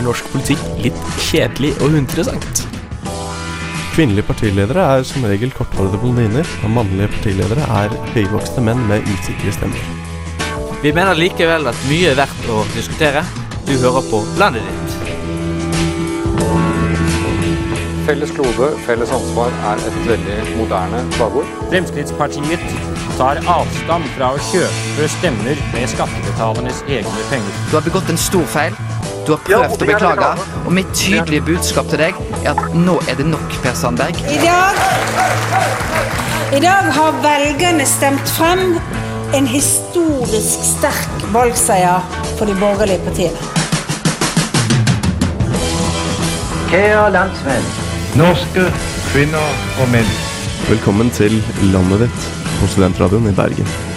er norsk politikk litt kjedelig og uinteressant. Kvinnelige partiledere er som regel korthårede blondiner, og mannlige partiledere er høyvokste menn med usikre stemmer. Vi mener likevel at mye er verdt å diskutere. Du hører på Landet ditt. Felles klode, felles ansvar er et veldig moderne slagord. Fremskrittspartiet tar avstand fra å kjøpe stemmer med skattebetalernes egne penger. Du har begått en stor feil. Du har prøvd å beklage, og mitt tydelige budskap til deg er at nå er det nok, Per Sandberg. I dag, I dag har velgerne stemt frem en historisk sterk valgseier for de borgerlige partiene. Kjære landsmenn, norske kvinner og menn. Velkommen til landet ditt på Studentradioen i Bergen.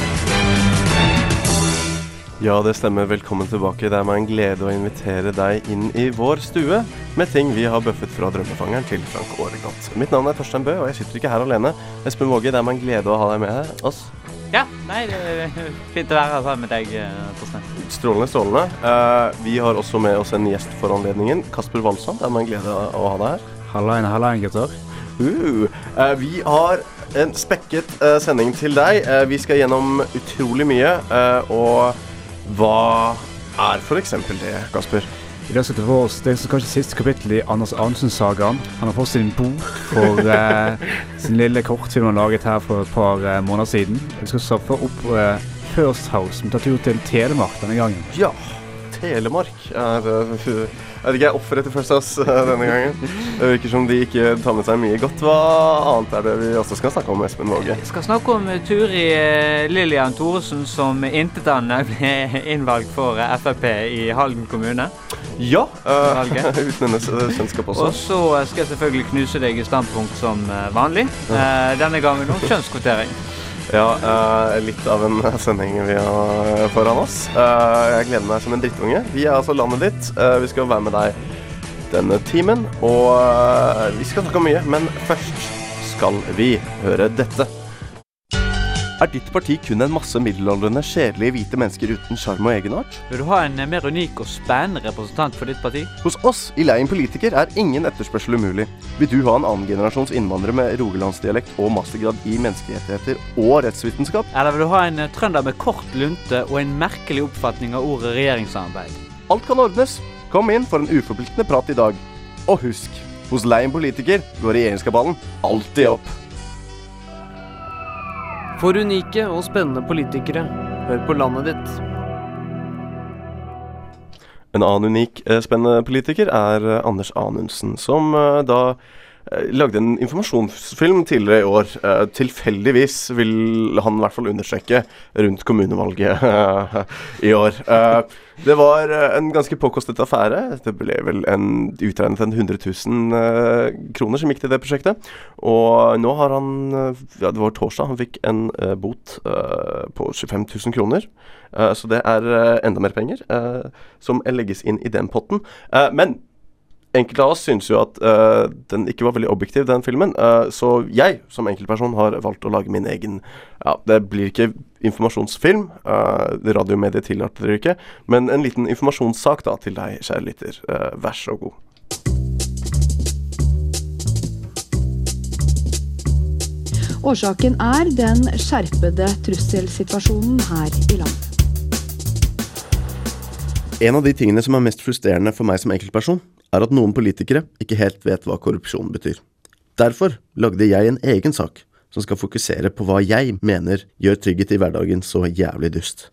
Ja, det stemmer. Velkommen tilbake. Det er meg en glede å invitere deg inn i vår stue med ting vi har bøffet fra drømmefangeren til Frank Aarebrot. Mitt navn er Torstein Bø, og jeg sitter ikke her alene. Espen Våge, det er meg en glede å ha deg med her. oss. Ja, nei, det er fint å være sammen med deg, Torstein. Strålende, strålende. Uh, vi har også med oss en gjest for anledningen. Kasper Walsand, det er meg en glede å ha deg her. Hallaien, hallaien, gutter. Uh, uh, vi har en spekket sending til deg. vi skal gjennom utrolig mye, og hva er f.eks. det, Kasper? I dag skal vi til oss Det som kanskje siste kapittel i Anders Arnesen-sagaen. Han har fått sin bok for eh, sin lille kortfilm han laget her for et par eh, måneder siden. Vi skal starte opp eh, First House, som tar tur til Telemark denne gangen. Ja, Telemark er uh, jeg vet ikke, jeg First House uh, denne gangen. Det virker som de ikke tar med seg mye godt. Hva annet er det vi også skal snakke om, Espen Våge? Vi skal snakke om Turi eh, Lillian Thoresen som intetanende ble innvalgt for Frp i Halden kommune. Ja, uh, uten hennes kjennskap også. Og så skal jeg selvfølgelig knuse deg i standpunkt som vanlig. Uh, denne gangen om kjønnskvotering. Ja, uh, litt av en sending vi har foran oss. Uh, jeg gleder meg som en drittunge. Vi er altså landet ditt. Vi skal være med deg denne timen. Og vi skal snakke mye, men først skal vi høre dette. Er ditt parti kun en masse middelaldrende, kjedelige hvite mennesker uten sjarm og egenart? Vil du ha en mer unik og spennende representant for ditt parti? Hos oss i Leien politiker er ingen etterspørsel umulig. Vil du ha en annengenerasjons innvandrer med rogalandsdialekt og mastergrad i menneskerettigheter og rettsvitenskap? Eller vil du ha en trønder med kort lunte og en merkelig oppfatning av ordet regjeringssamarbeid? Alt kan ordnes. Kom inn for en uforpliktende prat i dag. Og husk, hos Leien politiker går regjeringskabalen alltid opp. For unike og spennende politikere, hør på landet ditt. En annen unik, eh, spennende politiker er eh, Anders Anundsen, som eh, da lagde en informasjonsfilm tidligere i år. tilfeldigvis vil han i hvert fall understreke rundt kommunevalget i år. Det var en ganske påkostet affære. Det ble vel en, utregnet en 100 000 uh, kroner som gikk til det prosjektet. Og nå har han Ja, det var torsdag han fikk en bot på 25 000 kroner. så det er enda mer penger som legges inn i den potten. men enkelte av oss syns jo at uh, den ikke var veldig objektiv, den filmen. Uh, så jeg som enkeltperson har valgt å lage min egen Ja, det blir ikke informasjonsfilm. Uh, radiomediet tillater det ikke. Men en liten informasjonssak da til deg, kjære lytter. vær så god. Årsaken er den skjerpede trusselsituasjonen her i landet. En av de tingene som er mest frustrerende for meg som enkeltperson, er at noen politikere ikke helt vet hva korrupsjon betyr. Derfor lagde jeg en egen sak som skal fokusere på hva jeg mener gjør trygghet i hverdagen så jævlig dust.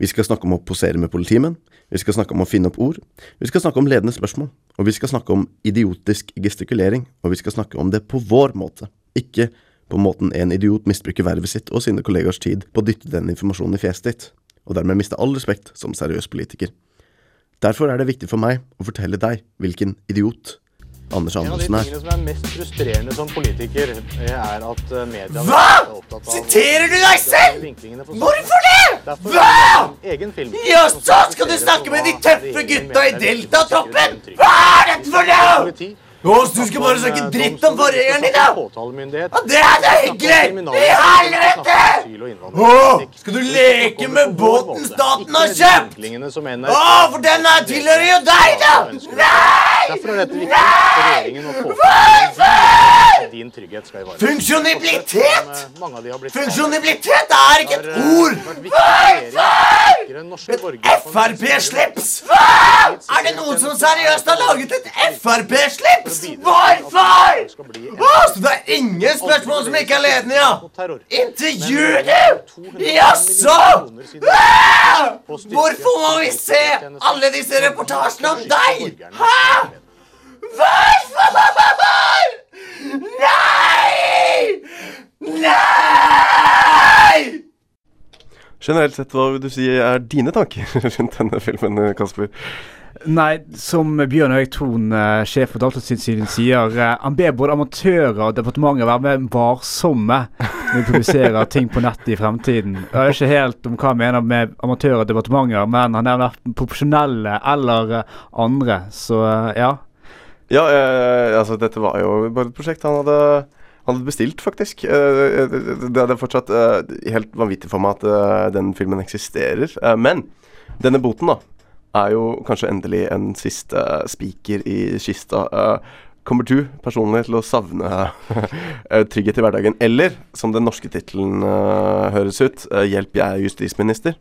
Vi skal snakke om å posere med politimenn, vi skal snakke om å finne opp ord, vi skal snakke om ledende spørsmål, og vi skal snakke om idiotisk gestikulering, og vi skal snakke om det på vår måte, ikke på måten en idiot misbruker vervet sitt og sine kollegers tid på å dytte den informasjonen i fjeset ditt, og dermed miste all respekt som seriøs politiker. Derfor er det viktig for meg å fortelle deg hvilken idiot Anders Andersen er. En av de tingene som er mest frustrerende som politiker, er at eh, media Hva?! Siterer du deg selv?! Hvorfor det?! Hva?! Ja, så skal du snakke med de tøffe gutta i Delta-troppen! Hva er dette for noe?! Å, så du skal bare snakke dritt om forgjengeren din, da?! Ja, det er da hyggelig! I helvete! Åh, skal du leke med båten staten har kjøpt? Åh, for den her tilhører jo deg, da! Nei! Nei! Hvorfor? Funksjonibilitet! Funksjonibilitet er ikke et ord! Hvorfor? Et Frp-slips! Er det noen som seriøst har laget et Frp-slips? Hvorfor? Åh, så det er ingen spørsmål som ikke er ledende, ja? Intervju, du? Jaså? Ah! Hvorfor må vi se alle disse reportasjene om deg? Hæ? Hvorfor? Nei! Nei! Generelt sett, hva vil du si er dine tanker rundt denne filmen, Kasper? Nei, som Bjørn Høeg Thon, eh, sjef for Datatilsynet, sier, eh, han ber både amatører og departementet være mer varsomme når de publiserer ting på nettet i fremtiden. Jeg vet ikke helt om hva han mener med amatører og departementer, men han nevner profesjonelle eller eh, andre, så ja. Ja, eh, altså dette var jo bare et prosjekt han hadde, han hadde bestilt, faktisk. Eh, det, det er fortsatt eh, helt vanvittig for meg at den filmen eksisterer. Men denne boten, da, er jo kanskje endelig en siste eh, spiker i kista. Eh, kommer du personlig til å savne eh, trygghet i hverdagen? Eller, som den norske tittelen høres ut, 'Hjelp, jeg er justisminister'?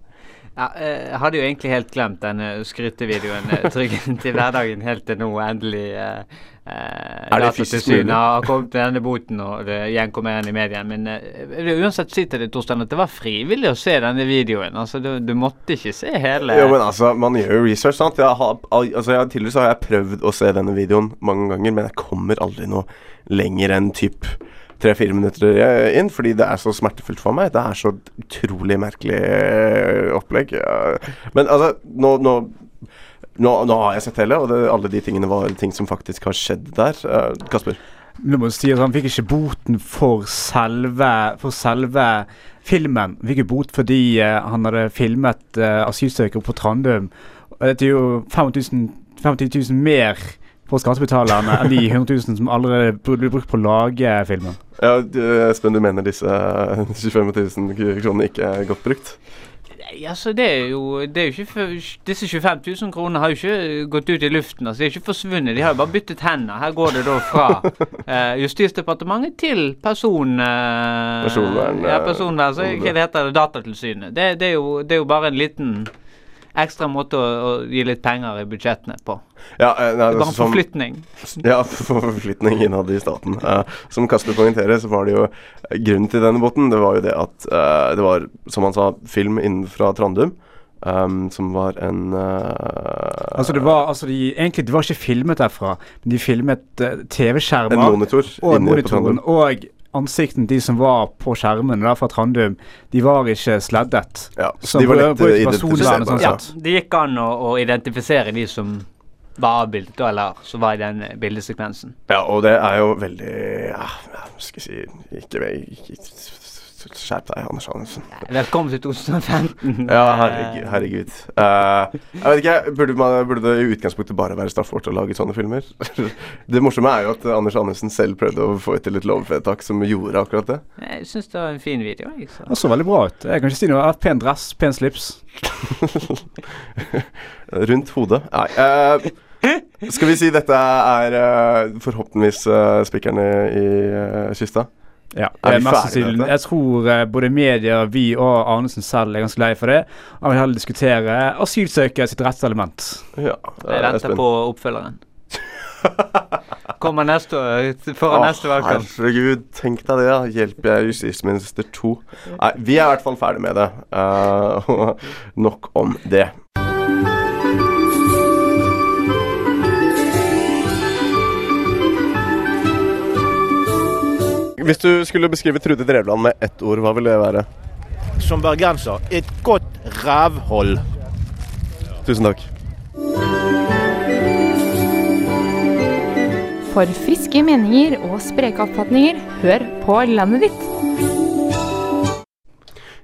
Ja, eh, jeg hadde jo egentlig helt glemt denne skrytevideoen eh, 'Tryggheten til hverdagen' helt til nå endelig eh, eh? Datatilsynet har kommet med denne boten og det igjen kommer igjen i mediene. Men eh, jeg vil uansett si til deg, Torstein, at det var frivillig å se denne videoen. Altså, du, du måtte ikke se hele Jo, men altså, man gjør jo research, sant. Jeg har, altså, jeg, tidligere så har jeg prøvd å se denne videoen mange ganger, men jeg kommer aldri noe lenger enn typ tre-fire minutter eh, inn, fordi det er så smertefullt for meg. Det er så utrolig merkelig eh, opplegg. Men altså, nå, nå nå, nå har jeg sett hele, og det, alle de tingene var ting som faktisk har skjedd der. Uh, Kasper? Nå må du si at Han fikk ikke boten for selve, for selve filmen. Han fikk jo bot fordi uh, han hadde filmet uh, asylsøkere på Trandum. Og dette er jo 50 000, 50 000 mer for skattebetalerne enn de 100 000 som allerede burde bli brukt på å lage filmen. Ja, du, Espen, du mener disse 25 000 kronene ikke er godt brukt? Nei, altså det er jo, det er jo ikke for, Disse 25 000 kronene har jo ikke gått ut i luften. altså De er ikke forsvunnet, de har jo bare byttet hender. Her går det da fra eh, Justisdepartementet til person... eh, Personvern, Ja, eh, personvern. Så, hva det heter det? Datatilsynet. Det, det, er jo, det er jo bare en liten ekstra måte å, å gi litt penger i budsjettene på. Ja, eh, nei, Det er bare en som- forflytning. Ja, forflytning innad i staten. Uh, som Kasper poengterer, så var det jo eh, grunnen til denne båten. Det var jo det at uh, det var, som han sa, film innenfra Trandum. Um, som var en uh, Altså det var, altså de, egentlig det var ikke filmet derfra, men de filmet TV-skjermer. En monitor Og monitoren. Og ansiktene de som var på skjermene der fra Trandum, de var ikke sleddet. Ja, Så de var lett identifiserbare. sånn Ja, det gikk an å, å identifisere de som var avbildet, da, eller som var i den eh, bildesekvensen. Ja, og det er jo veldig ja, hva skal jeg si Ikke, ikke Skjerp deg, Anders Anundsen. Velkommen til 2015. Ja, herregud. herregud. Uh, jeg vet ikke, burde, man, burde det i utgangspunktet bare være straffbart å lage sånne filmer? det morsomme er jo at Anders Anundsen selv prøvde å få til et lovvedtak som gjorde akkurat det. Jeg syns det var en fin video. Jeg, så. Det så veldig bra ut. Jeg kan ikke si noe. Pen dress, pen slips. Rundt hodet. Nei. Uh, skal vi si dette er uh, forhåpentligvis uh, spikkerne i uh, kista? Ja, Er vi er ferdig med dette? Jeg tror eh, både media, vi og Arnesen selv er ganske lei for det. Han vil heller diskutere asylsøkere sitt rettselement. Ja, Jeg venter på oppfølgeren. Kommer neste år, foran neste valgkamp. Herregud, tenk deg det. da Hjelper jeg justisminister 2? Nei, vi er i hvert fall ferdig med det. Uh, nok om det. Hvis du skulle beskrive Trude Drevland med ett ord, hva ville det være? Som bergenser et godt rævhold. Tusen takk. For friske meninger og spreke oppfatninger, hør på landet ditt.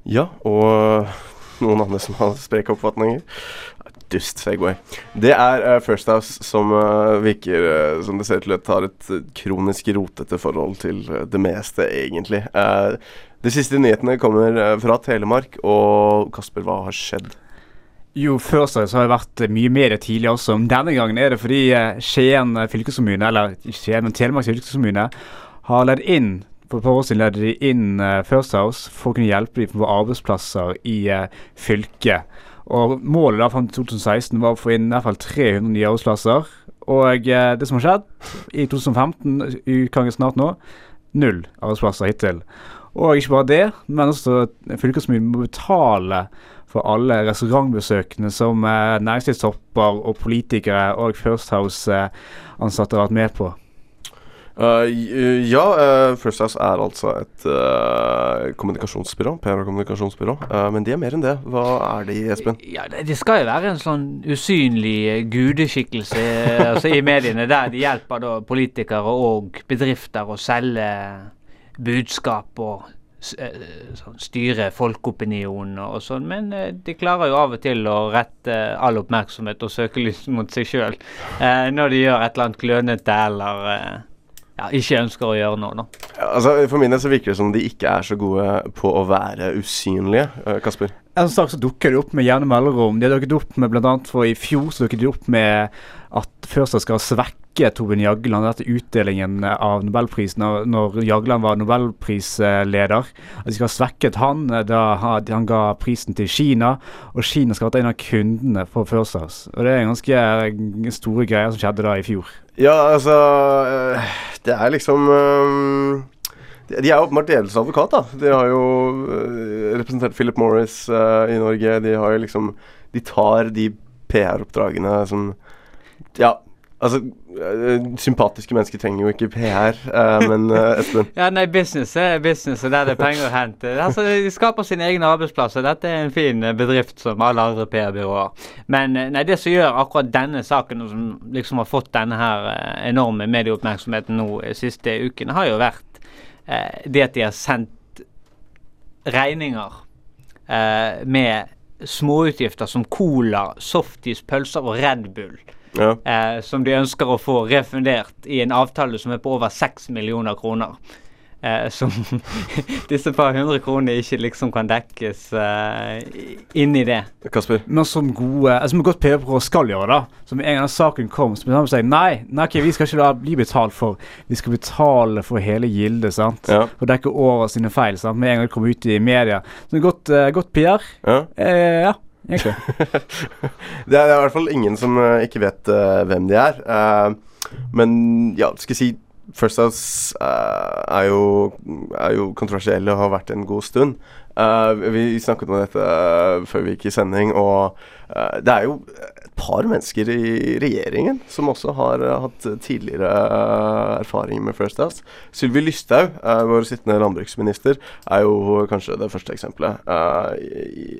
Ja, og noen andre som har spreke oppfatninger. Dust Segway. Det er uh, First House som uh, virker uh, som det ser til at har et kronisk rotete forhold til det meste, egentlig. De siste nyhetene kommer fra Telemark, og Kasper, hva har skjedd? Jo, First så har det vært mye medier tidligere også. Men denne gangen er det fordi Skien fylkeskommune, eller Skien, men Telemark fylkeskommune, har ledd inn for et par år siden ledde de inn First House for å kunne hjelpe dem på arbeidsplasser i fylket. Og Målet da fram til 2016 var å få inn i hvert fall 300 nye arbeidsplasser. Og eh, det som har skjedd i 2015, i utgangen snart nå, null arbeidsplasser hittil. Og ikke bare det, men også fylkeskommunen må betale for alle restaurantbesøkene som eh, næringslivstopper og politikere og First House-ansatte har vært med på. Uh, ja, uh, First House er altså et uh, kommunikasjonsbyrå. PR- og kommunikasjonsbyrå. Men de er mer enn det. Hva er de, Espen? Ja, det, det skal jo være en sånn usynlig gudeskikkelse altså, i mediene, der de hjelper da politikere og bedrifter å selge budskap og sånn, styre folkeopinionen og sånn. Men de klarer jo av og til å rette all oppmerksomhet og søkelys mot seg sjøl når de gjør et eller annet klønete eller ja, ikke ønsker å gjøre noe. Da. Altså, For min del så virker det som de ikke er så gode på å være usynlige. Uh, Kasper? En sak så dukker det opp med jevne mellomrom. De har dukket opp med annet for I fjor så dukket de opp med at First skal svekke Torbjørn Jagland etter utdelingen av Nobelprisen når, Jagland var nobelprisleder. At de skal ha svekket han eh, da han ga prisen til Kina, og Kina skal ha vært en av kundene for First House. Og Det er ganske eh, store greier som skjedde da i fjor. Ja, altså øh, Det er liksom øh, de er åpenbart djevelens advokat, da. De har jo representert Philip Morris i Norge. De har jo liksom De tar de PR-oppdragene som Ja, altså øh, Sympatiske mennesker trenger jo ikke PR, øh, men Espen Ja, nei, business er business, og der det er penger å hente. Altså, De skaper sine egne arbeidsplasser. Dette er en fin eh, bedrift som alle andre PR-byråer. Men eh, nei, det som gjør akkurat denne saken, som liksom har fått denne her eh, enorme medieoppmerksomheten nå eh, siste uken, har jo vært eh, det at de har sendt regninger eh, med småutgifter som cola, softis, pølser og Red Bull. Ja. Eh, som de ønsker å få refundert i en avtale som er på over 6 millioner kroner. Eh, som disse par hundre kronene ikke liksom kan dekkes eh, inn i det. Kasper? Men som gode, altså, som godt PR-byrå skal gjøre, da. Som en gang saken kom, så bestemte de seg nei, nei okay, vi skal ikke da bli betalt for Vi skal betale for hele gildet, sant. Ja. For å dekke over sine feil. sant? Med en gang det kommer ut i media. Så godt, eh, godt PR. Ja. Eh, ja, egentlig. det, er, i hvert fall ingen som øh, ikke vet uh, hvem de er. Uh, men ja, skal jeg si First House uh, er, jo, er jo kontroversielle og har vært en god stund. Uh, vi snakket om dette uh, før vi gikk i sending, og eh, det er jo par mennesker i regjeringen som også har eh, hatt tidligere eh, erfaring med First House. Sylvi Lysthaug, eh, vår sittende landbruksminister, er jo kanskje det første eksempelet.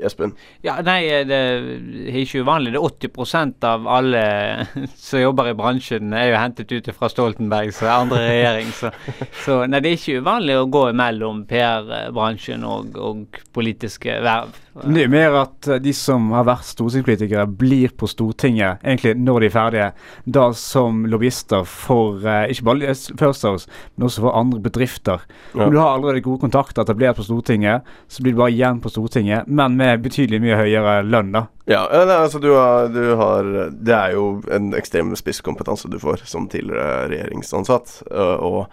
Espen? Ja, nei, det er ikke uvanlig. Det er 80% av alle som jobber i bransjen, er jo hentet ut fra Stoltenbergs andre regjering. Så, så nei, det er ikke uvanlig å gå mellom PR-bransjen og, og politiske verv. Det er mer at de som har vært stortingspolitikere, blir på Stortinget egentlig når de er ferdige. Da som lobbyister for eh, ikke bare First House, men også for andre bedrifter. Ja. Om du har allerede gode kontakter etablert på Stortinget, så blir du bare igjen på Stortinget, men med betydelig mye høyere lønn, da. Ja, altså du har, du har Det er jo en ekstrem spisskompetanse du får som tidligere regjeringsansatt. øh, Og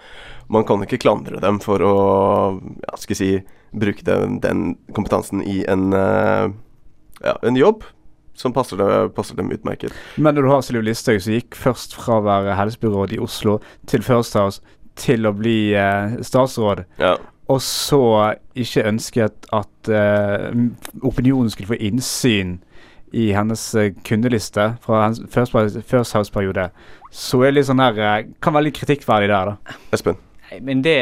man kan ikke klandre dem for å ja, skal jeg si, bruke den, den kompetansen i en, øh, ja, en jobb som passer, det, passer dem utmerket. Men når du har Sylvi Listhaug, som gikk først fra å være helsebyråd i Oslo til First House til å bli eh, statsråd, Ja. og så ikke ønsket at eh, opinionen skulle få innsyn i hennes eh, kundeliste fra hennes First, House-periode, så er det litt sånn her eh, Kan være litt kritikkverdig der, da. Espen? Nei, men det,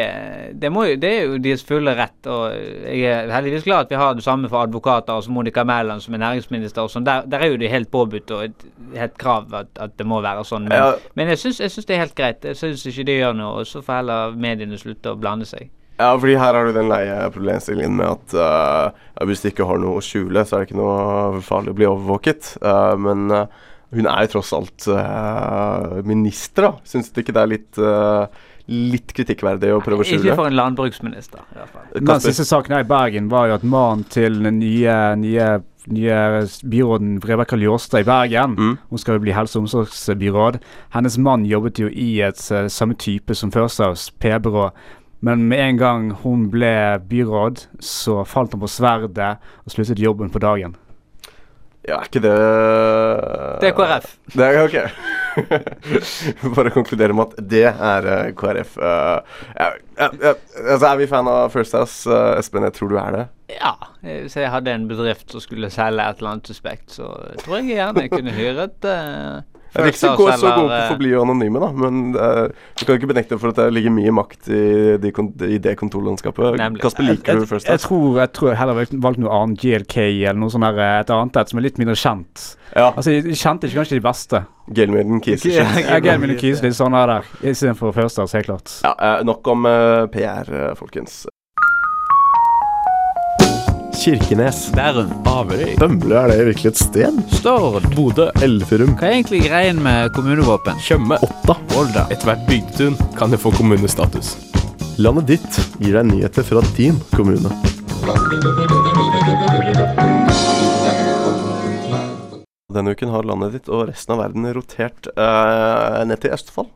det, jo, det er jo deres fulle rett. og Jeg er heldigvis glad at vi har det samme for advokater, Som Monica Mæland som er næringsminister. og sånn. Der, der er jo det helt påbudt og et helt krav at, at det må være sånn. Men, Ja. men jeg syns det er helt greit. Jeg syns ikke det gjør noe. og Så får heller mediene slutte å blande seg. Ja, fordi her har du den leie problemstillingen med at uh, hvis du ikke har noe å skjule, så er det ikke noe farlig å bli overvåket. Uh, men uh, hun er jo tross alt minister, da. Syns du ikke det er litt, litt kritikkverdig å prøve å skjule. Ikke for en landbruksminister, i hvert fall. Den siste saken her i Bergen var jo at mannen til den nye, nye, nye byråden Rebekka Ljåstad i Bergen Hun skal jo bli helse- og omsorgsbyråd. Hennes mann jobbet jo i et eh, samme type som First House, PR-byrå. Men med en gang hun ble byråd, så falt han på sverdet og sluttet jobben på dagen. Ja, er ikke det Det er KrF. Det er ok. Bare konkludere med at det er uh, KrF. Uh, ja, ja, ja, altså, er vi fan av First House, Uh, Espen? Jeg tror du er det. Ja, eh, hvis jeg hadde en bedrift som skulle selge et eller annet suspekt, så tror jeg gjerne jeg kunne hyret uh, Det er ikke så gå så gode på å forbli anonyme, da, men uh, du kan ikke benekte for at det ligger mye makt i, de i det kontorlandskapet. Kasper, liker du First Jeg tror jeg tror heller valgt noe annet, GLK eller noe sånt der, eh, et annet et som er litt mindre kjent. Altså, Jeg kjente ikke kanskje de beste. Gelmeden Kise. Ja, Gelmeden Kise, litt sånn her der. Istedenfor First House, helt klart. Ja, eh, nok om uh, PR, eh, folkens. Kirkenes. Bærum. Averøy. Bømle, er det virkelig et sted? Stord. Bodø. Elverum. Hva er egentlig greien med kommunevåpen? Tjøme. Otta. Volda. Ethvert bygdetun kan jo få kommunestatus. Landet ditt gir deg nyheter fra din kommune. Denne uken har landet ditt og resten av verden rotert eh, ned til Østfold.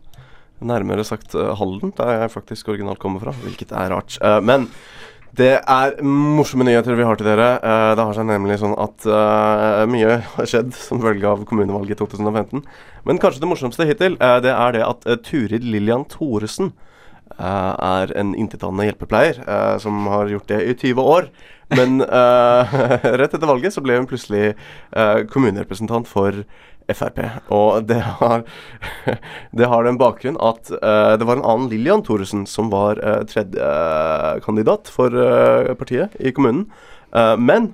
Nærmere sagt eh, Halden, der jeg faktisk originalt kommer fra, hvilket er rart. Eh, men det er morsomme nyheter vi har til dere. Eh, det har seg nemlig sånn at eh, mye har skjedd som følge av kommunevalget i 2015. Men kanskje det morsomste hittil, eh, det er det at Turid Lillian Thoresen er en intetanende hjelpepleier som har gjort det i 20 år. Men rett etter valget så ble hun plutselig kommunerepresentant for Frp. Og det har, det har den bakgrunn at uh, det var en annen Lillian Thoresen som var uh, tredjekandidat for uh, partiet i kommunen. Eh, men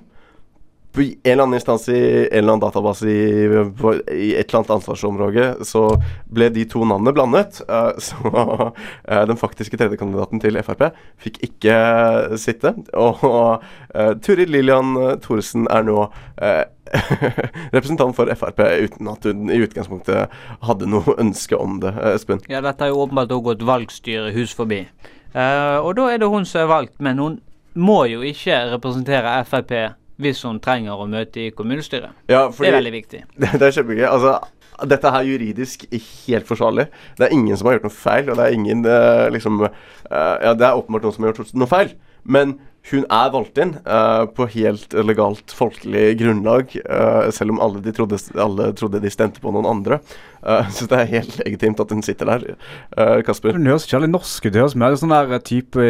på en eller annen instans i en eller annen database i, i et eller annet ansvarsområde, så ble de to navnene blandet. eh, så eh, den faktiske tredjekandidaten til Frp fikk ikke eh, sitte. Og Turid Lillian Thoresen er nå representant for Frp uten at hun i utgangspunktet hadde noe ønske om det. Espen? Ja, dette har jo åpenbart også gått valgstyret hus forbi. Og da er det hun som er valgt, men hun må jo ikke representere Frp hvis hun trenger å møte i kommunestyret. Ja, det er veldig viktig. Det, det er kjempegøy. Altså, dette er juridisk helt forsvarlig. Det er ingen som har gjort noe feil, og det er ingen eh, liksom eh, Ja, det er åpenbart noen som har gjort noe feil, men hun er valgt inn uh, på helt legalt folkelig grunnlag, uh, selv om alle, de trodde, alle trodde de stemte på noen andre. Uh, så det er helt legitimt at hun sitter der. Kasper? Hun høres ikke veldig norsk ut. Det høres mer sånn der type,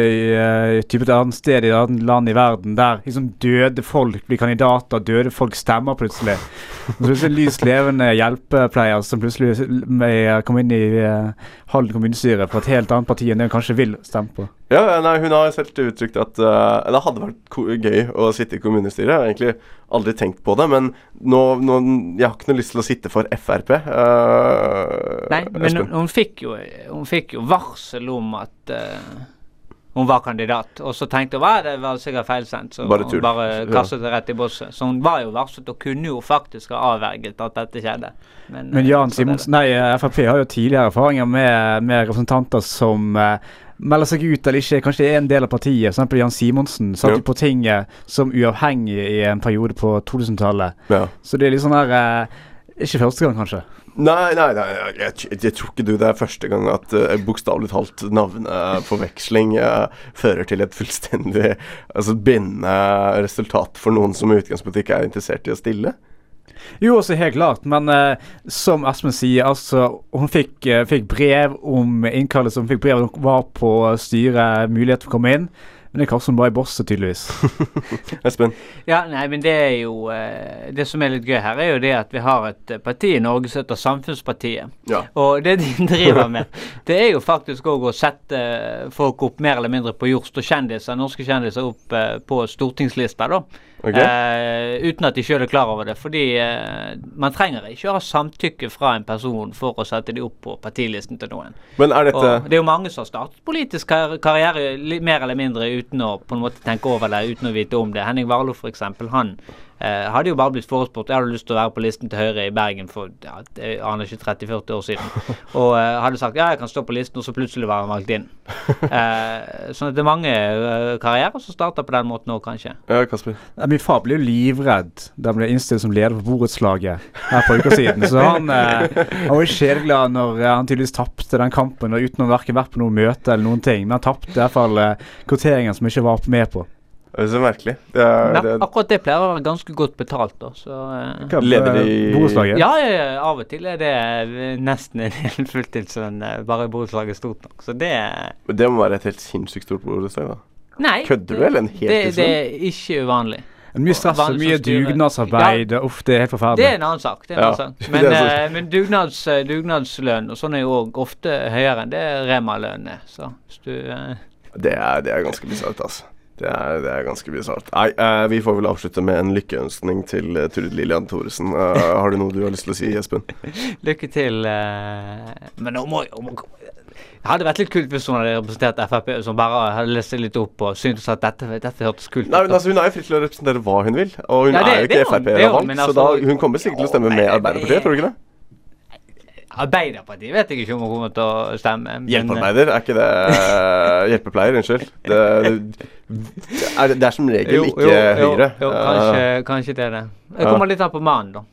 type et annet sted i et annet land i verden der liksom døde folk blir kandidater, døde folk stemmer plutselig. Og så plutselig lys levende hjelpepleier som plutselig kommer inn i Halden kommunestyre på et helt annet parti enn det hun kanskje vil stemme på. Ja, nei, Hun har selv uttrykt at det hadde vært gøy å sitte i kommunestyret. Jeg har egentlig aldri tenkt på det, men nå, nå Jeg har ikke noe lyst til å sitte for Frp. Uh, Nei, men hun, hun, fikk jo, hun fikk jo varsel om at uh, hun var kandidat. Og så tenkte hun at det var sikkert feilsendt, så Bare hun bare kastet det rett i bosset. Så hun var jo varslet og kunne jo faktisk ha avverget at dette skjedde. Men, Men eh, Jan. Simonsen, nei, eh, Frp har jo tidligere erfaringer med, med representanter som eh, melder seg ut eller ikke kanskje er en del av partiet. Eksempel Jan Simonsen satt Ja. på tinget som uavhengig i en periode på 2000-tallet. Ja. Så det er litt sånn der eh, Ikke første gang, kanskje. Nei, nei, nei jeg, jeg, jeg tror ikke du det er første gang at uh, bokstavelig talt navneforveksling uh, fører til et fullstendig altså bindende resultat for noen som i utgangspunktet ikke er interessert i å stille. Jo, også helt klart, men uh, som Espen sier, altså Hun fikk, uh, fikk brev om innkallelse, hun fikk brev hun var på styret, mulighet for å komme inn. Men det er Karsten Bay Bosse, tydeligvis. Espen? Ja, nei, men det er jo eh, Det som er litt gøy her, er jo det at vi har et eh, parti i Norge som heter Samfunnspartiet. Ja. Og det de driver med, det er jo faktisk òg å sette folk opp mer eller mindre på jord. Og kjendiser, norske kjendiser opp eh, på stortingslister, da. Okay. Uh, uten at de sjøl er klar over det. Fordi uh, man trenger ikke å ha samtykke fra en person for å sette de opp på partilisten til noen. Men er dette Og det er jo mange som har startet politisk kar karriere mer eller mindre uten å på en måte tenke over det, uten å vite om det. Henning Warloe f.eks. Han Eh, hadde jo bare blitt forespurt Jeg hadde lyst til å være på listen til Høyre i Bergen for ja, jeg aner ikke 30-40 år siden. Og eh, hadde sagt ja, jeg kan stå på listen, og så plutselig var han valgt inn. Eh, sånn at det er mange eh, karrierer som starter på den måten òg, kanskje. Ja, Kasper. Ja, Min far ble jo livredd da han ble innstilt som leder for borettslaget her for uker siden. Så han, eh, han var jo sjeleglad når eh, han tydeligvis tapte den kampen og uten å verken vært på noe møte eller noen ting. Men han tapte i hvert fall eh, kvoteringen som ikke var med på. Det er så merkelig. Det er, Ja, det, akkurat det pleier å være ganske godt betalt, da. Så, uh, Leder i- borettslaget? Ja, ja, ja, av og til er det nesten en hel fulltidslønn eh, bare borettslaget er stort nok. Så det det må være et helt sinnssykt stort borettslag, da. Nei. Kødder du, eller en det, det er ikke uvanlig. Mye stress og mye dugnadsarbeid. Ja. Uff, det er helt Det er forferdelig. en annen sak. det er en Ja, annen sak. Men, uh, men dugnads, dugnadslønn og sånn er jo ofte høyere enn det Rema-lønn er. Så hvis du uh... Det er, det er ganske bisart, altså. Det er, det er ganske bisart. Nei, uh, vi får vel avslutte med en lykkeønskning til uh, Trud Lillian Thoresen. Uh, har du noe du har lyst til å si, Espen? Lykke til. eh, men nå må må- Det hadde vært litt kult hvis hun hadde representert Frp, som bare hadde lest litt opp og syntes at dette, dette hørtes kult ut. Nei, men altså Hun er jo fri til å representere hva hun vil, og hun Nei, det- er jo ikke Frp-relevant, altså, så da, hun kommer sikkert til å stemme med Arbeiderpartiet, tror du ikke det? Arbeiderpartiet vet jeg ikke om hun kommer til å stemme. men, Hjelpearbeider, er ikke det eh, Hjelpepleier, unnskyld. Det, det, er, det er som regel Jo, ikke jo, jo, Høyre. Jo, kanskje, kanskje det er det. Jeg kommer litt an på mannen, da.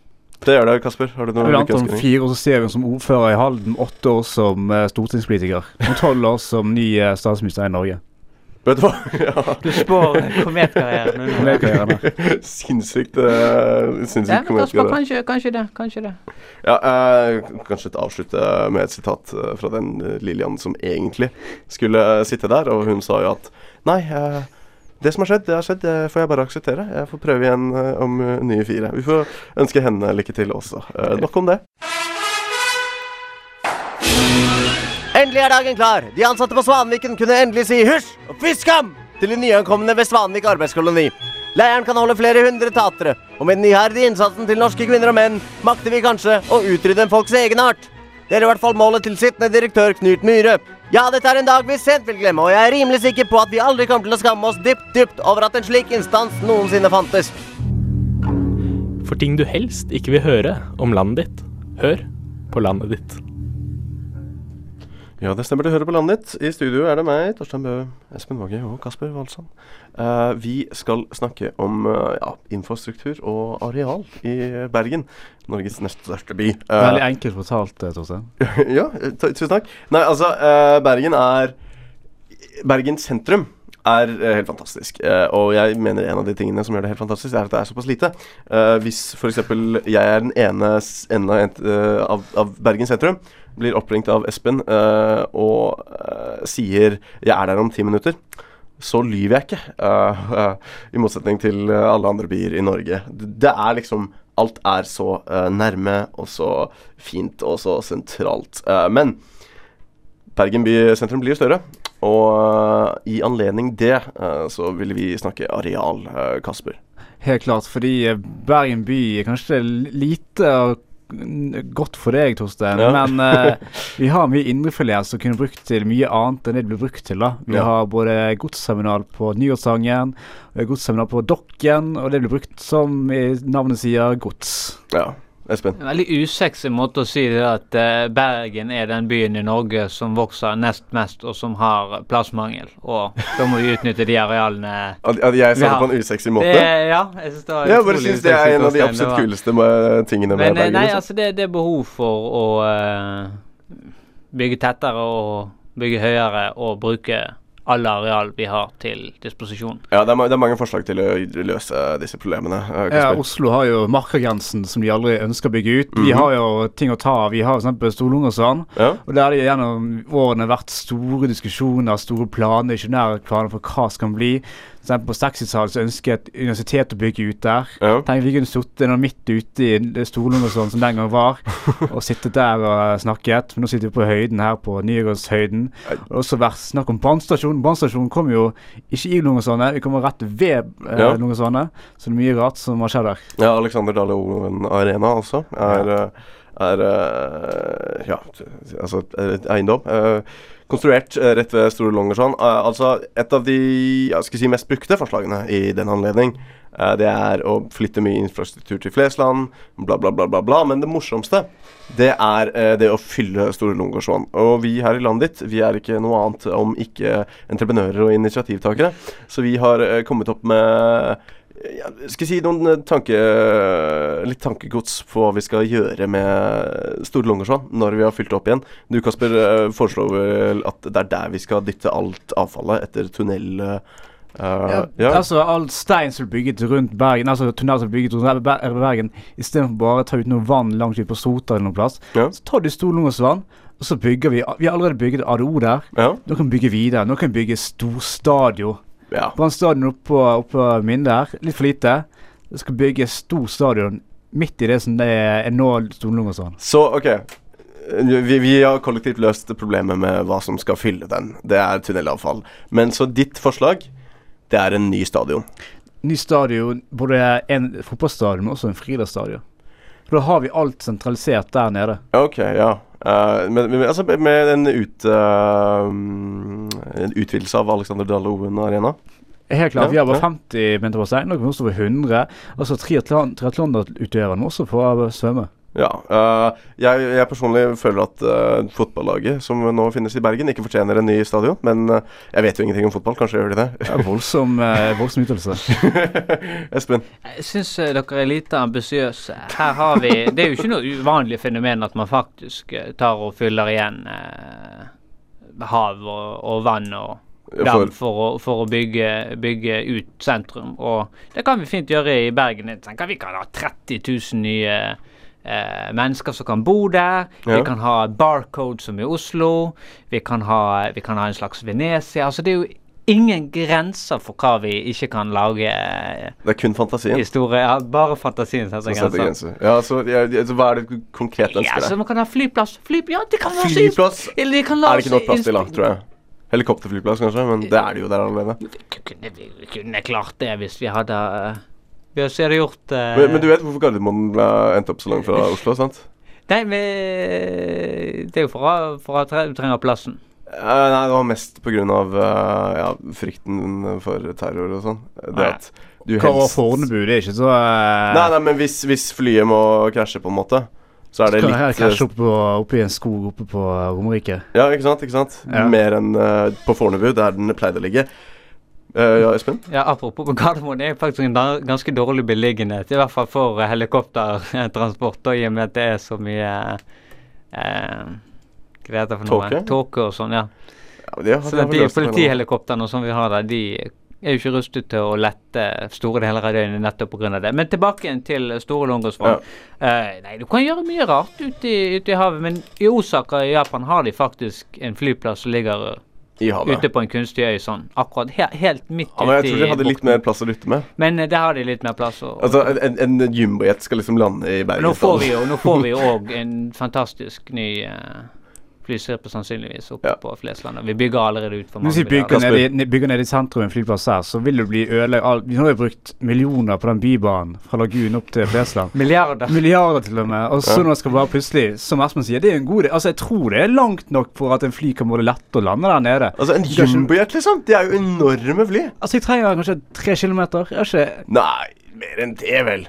det gjør det, Kasper. Har du vil anta om fire år så ser vi henne som ordfører i Halden, åtte år som eh, stortingspolitiker. Og tolv år som ny eh, statsminister i Norge. Vet du hva? Ja. Du spår kometkarrieren. Kometkarrieren. Sinnssykt uh, Sinnssykt Kasper, kanskje, kanskje det. Kanskje det. Ja, eh, kanskje et avslutte med et sitat eh, fra den eh, Lillian som egentlig skulle eh, sitte der, og hun sa jo at nei, eh, det som har skjedd, det har skjedd, det får jeg bare akseptere. Jeg får prøve igjen eh, om eh, nye fire. Vi får ønske henne lykke til også. Eh, nok om det. Endelig er dagen klar. De ansatte på Svanviken kunne endelig si hysj og fiskam til de nyankomne ved Svanvik arbeidskoloni. Leiren kan holde flere hundre tatere, og med den iherdige innsatsen til norske kvinner og menn makter vi kanskje å utrydde en folks egenart. Det er i hvert fall målet til sittende direktør Knut Myhre. Ja, dette er en dag vi sent vil glemme, og jeg er rimelig sikker på at vi aldri kommer til å skamme oss dypt, dypt over at en slik instans noensinne fantes. For ting du helst ikke vil høre om landet ditt, hør på landet ditt. Ja, det stemmer. Du hører på landet ditt. I studio er det meg, Torstein Bø, Espen Våge og Kasper Walsand. Uh, vi skal snakke om uh, ja, infrastruktur og areal i Bergen. Norges nest største by. Uh, Veldig enkelt fortalt, eh, Torstein. ja, eh, tusen takk. Nei, altså, eh, Bergen er Bergen sentrum er eh, helt fantastisk. Eh, og jeg mener en av de tingene som gjør det helt fantastisk, er at det er såpass lite. Uh, hvis f.eks. jeg er den ene eh, av, av Bergen sentrum, blir oppringt av Espen uh, og uh, sier 'jeg er der om ti minutter', så lyver jeg ikke. Uh, I motsetning til alle andre byer i Norge. Det, er liksom Alt er så nærme og så fint og så sentralt. Men Bergen by sentrum blir jo større, og i anledning det så ville vi snakke areal, Kasper. Helt klart, fordi Bergen by er kanskje lite godt for deg, Torstein. Ja. Men uh, vi har mye indrefilet som kunne brukt til mye annet enn det det blir brukt til. da. Vi Ja. har både godsseminar på Nyårssangen, godsseminar på Dokken, og det blir brukt som i navnet sier gods. Ja, Espen? En veldig usexy måte å si det at eh, Bergen er den byen i Norge som vokser nest mest, og som har plassmangel. Og da må vi utnytte de arealene At, at jeg sa det på en usexy måte? Det, ja, jeg synes det var jeg bare syns det er en av de absolutt kuleste med, tingene med Men eh, Bergen. nei, liksom. altså det, det er behov for å uh, bygge tettere og bygge høyere og bruke alle areal vi har til disposisjon. Ja, det er, det er mange forslag til å løse disse problemene. eh, Ja, Oslo har jo markagrensen som de aldri ønsker å bygge ut. Vi Mhm. har jo ting å ta av. Vi har f.eks. Storlungersand. Ja. Og der har det gjennom årene vært store diskusjoner, store planer, ingeniørplaner for hva som kan bli. Eksempel på 60-tallet så ønsket et universitet å bygge ut der. Ja. Tenk vi kunne sittet midt ute i det sånn som den gang var, og sittet der og snakket. Men nå sitter vi på høyden her på Nygårdshøyden. Har også vært snakk om brannstasjon. Brannstasjonen kommer jo ikke i Lungersandet, vi kommer rett ved eh, Ja. Lungersandet. Så det er mye rart som har skjedd der. Ja, Alexander Dale Oven Arena også er, eh, er eh, Ja, altså er et eiendom. Konstruert eh, rett ved Store Longersvann. Eh, altså et av de jeg skal si, mest brukte forslagene i den anledning. Eh, det er å flytte mye infrastruktur til Flesland, bla, bla, bla, bla. bla. Men det morsomste, det er det å fylle Store Longersvann. Og vi her i landet ditt, vi er ikke noe annet om ikke entreprenører og initiativtakere. Så vi har kommet opp med ja, skal jeg si noen eh, tanke, litt tankegods på hva vi skal gjøre med Store Longersvann når vi har fylt det opp igjen. Du Kasper eh, foreslår vel at det er der vi skal dytte alt avfallet etter tunnel... Uh, Ja, ja. Altså all stein som er bygget rundt Bergen, altså tunnel som er bygget rundt Ber- Bergen, istedenfor bare å ta ut noe vann langt ut på Sota eller noen plass, så tar du Storlungersvann, og så bygger vi Vi har allerede bygget ADO der. Nå kan vi bygge videre. Nå kan vi bygge storstadion. Ja. Brann stadion oppå oppå min der. Litt for lite. Det skal bygge stor stadion midt i det som det er nå sånn. Så OK. Vi, vi har kollektivt løst problemet med hva som skal fylle den. Det er tunnelavfall. Men så ditt forslag, det er en ny stadion. Ny stadion, både en fotballstadion, men også en friidrettsstadion. Da har vi alt sentralisert der nede. OK, ja. Eh, men, men altså med en, ut, uh, en utvidelse av Alexander Dale Oven Arena. Helt klart, Ja, Vi har bare ja. 50 meter basseng. Nå kan vi også få 100. Altså triatlonutøverne også få svømme. Ja. Uh, jeg, jeg personlig føler at uh, fotballaget som nå finnes i Bergen, ikke fortjener en ny stadion. Men uh, jeg vet jo ingenting om fotball. Kanskje gjør de det? Det er voldsom, voldsom uttalelse. Espen? Jeg syns dere er lite ambisiøse. Her har vi Det er jo ikke noe uvanlig fenomen at man faktisk tar og fyller igjen hav og, og vann og dam for- for, å, for å bygge, bygge ut sentrum. Og det kan vi fint gjøre i Bergen. Jeg tenker Vi kan ha 30 000 nye eh, mennesker som kan bo der. Vi kan ha barcode som i Oslo. Vi kan ha, vi kan ha en slags Venezia. Altså Det er jo ingen grenser for hva vi ikke kan lage. eh, Det er kun fantasien. Historie, ja, bare fantasien setter grenser. grenser. Ja, så, ja, ja, så hva er det konkret ønsker Ja, så man kan ha flyplass. Fly, ja, det kan være Flyplass Eller kan er det ikke nok plass til, da, tror jeg. Helikopterflyplass, kanskje, men det er det jo der allerede. Kunne vi vi kunne klart det hvis vi hadde uh, Vi hadde gjort uh, Men, men du vet hvorfor Gardermoen ble endt opp så langt fra Oslo, sant? Nei, men Det er jo for, at du trenger plassen. Uh, nei, det var mest på grunn av eh, ja, frykten for terror og sånn. Det Nei. at du Hva var Fornebu? Det er ikke så uh... Nei, nei, men hvis, hvis flyet må krasje, på en måte, så er det Skal litt her krasje opp, på, opp i en skog oppe på Romerike. Ja, ikke sant? ikke sant? Ja. Mer enn uh, på Fornebu, der den pleide å ligge. Eh, ja, Espen? Ja, Apropos på Gardermoen, det er faktisk en ganske dårlig beliggenhet. I hvert fall for eh, helikoptertransport, og i og med at det er så mye eh, Hva det for noe? Tåke? Tåke og sånn, ja. Ja, det har- så det de politihelikoptrene som vi har der, de er jo ikke rustet til å lette store deler av døgnet nettopp pga. det. Men tilbake igjen til Store Långåsvann. Eh, nei, du kan gjøre mye rart ute i, ute i havet, men i Osaka i Japan har de faktisk en flyplass som ligger I havet. ute på en kunstig øy sånn. Akkurat he helt midt Ja, men jeg tror de hadde litt mer plass å lytte med. Men eh, der har de litt mer plass. å Altså, En, en, jumbojet skal liksom lande i Bergen. nå får vi jo òg en fantastisk ny uh, flystripe sannsynligvis oppe på Flesland. Vi bygger allerede ut for Hvis mange vi bygger ned, i, bygger ned i sentrum en flyplass her, så vil det bli ødelagt Vi har jo brukt millioner på den bybanen fra Lagun opp til Flesland. Milliarder. Milliarder til og med. Og så Ja. nå skal bare plutselig, som Espen sier, det er en god idé. Altså, jeg tror det er langt nok for at en fly kan både lette og lande der nede. Altså, en jumbojet, liksom? De er jo enorme fly. Altså, jeg trenger kanskje tre kilometer. Jeg har ikke Nei, mer enn det, vel.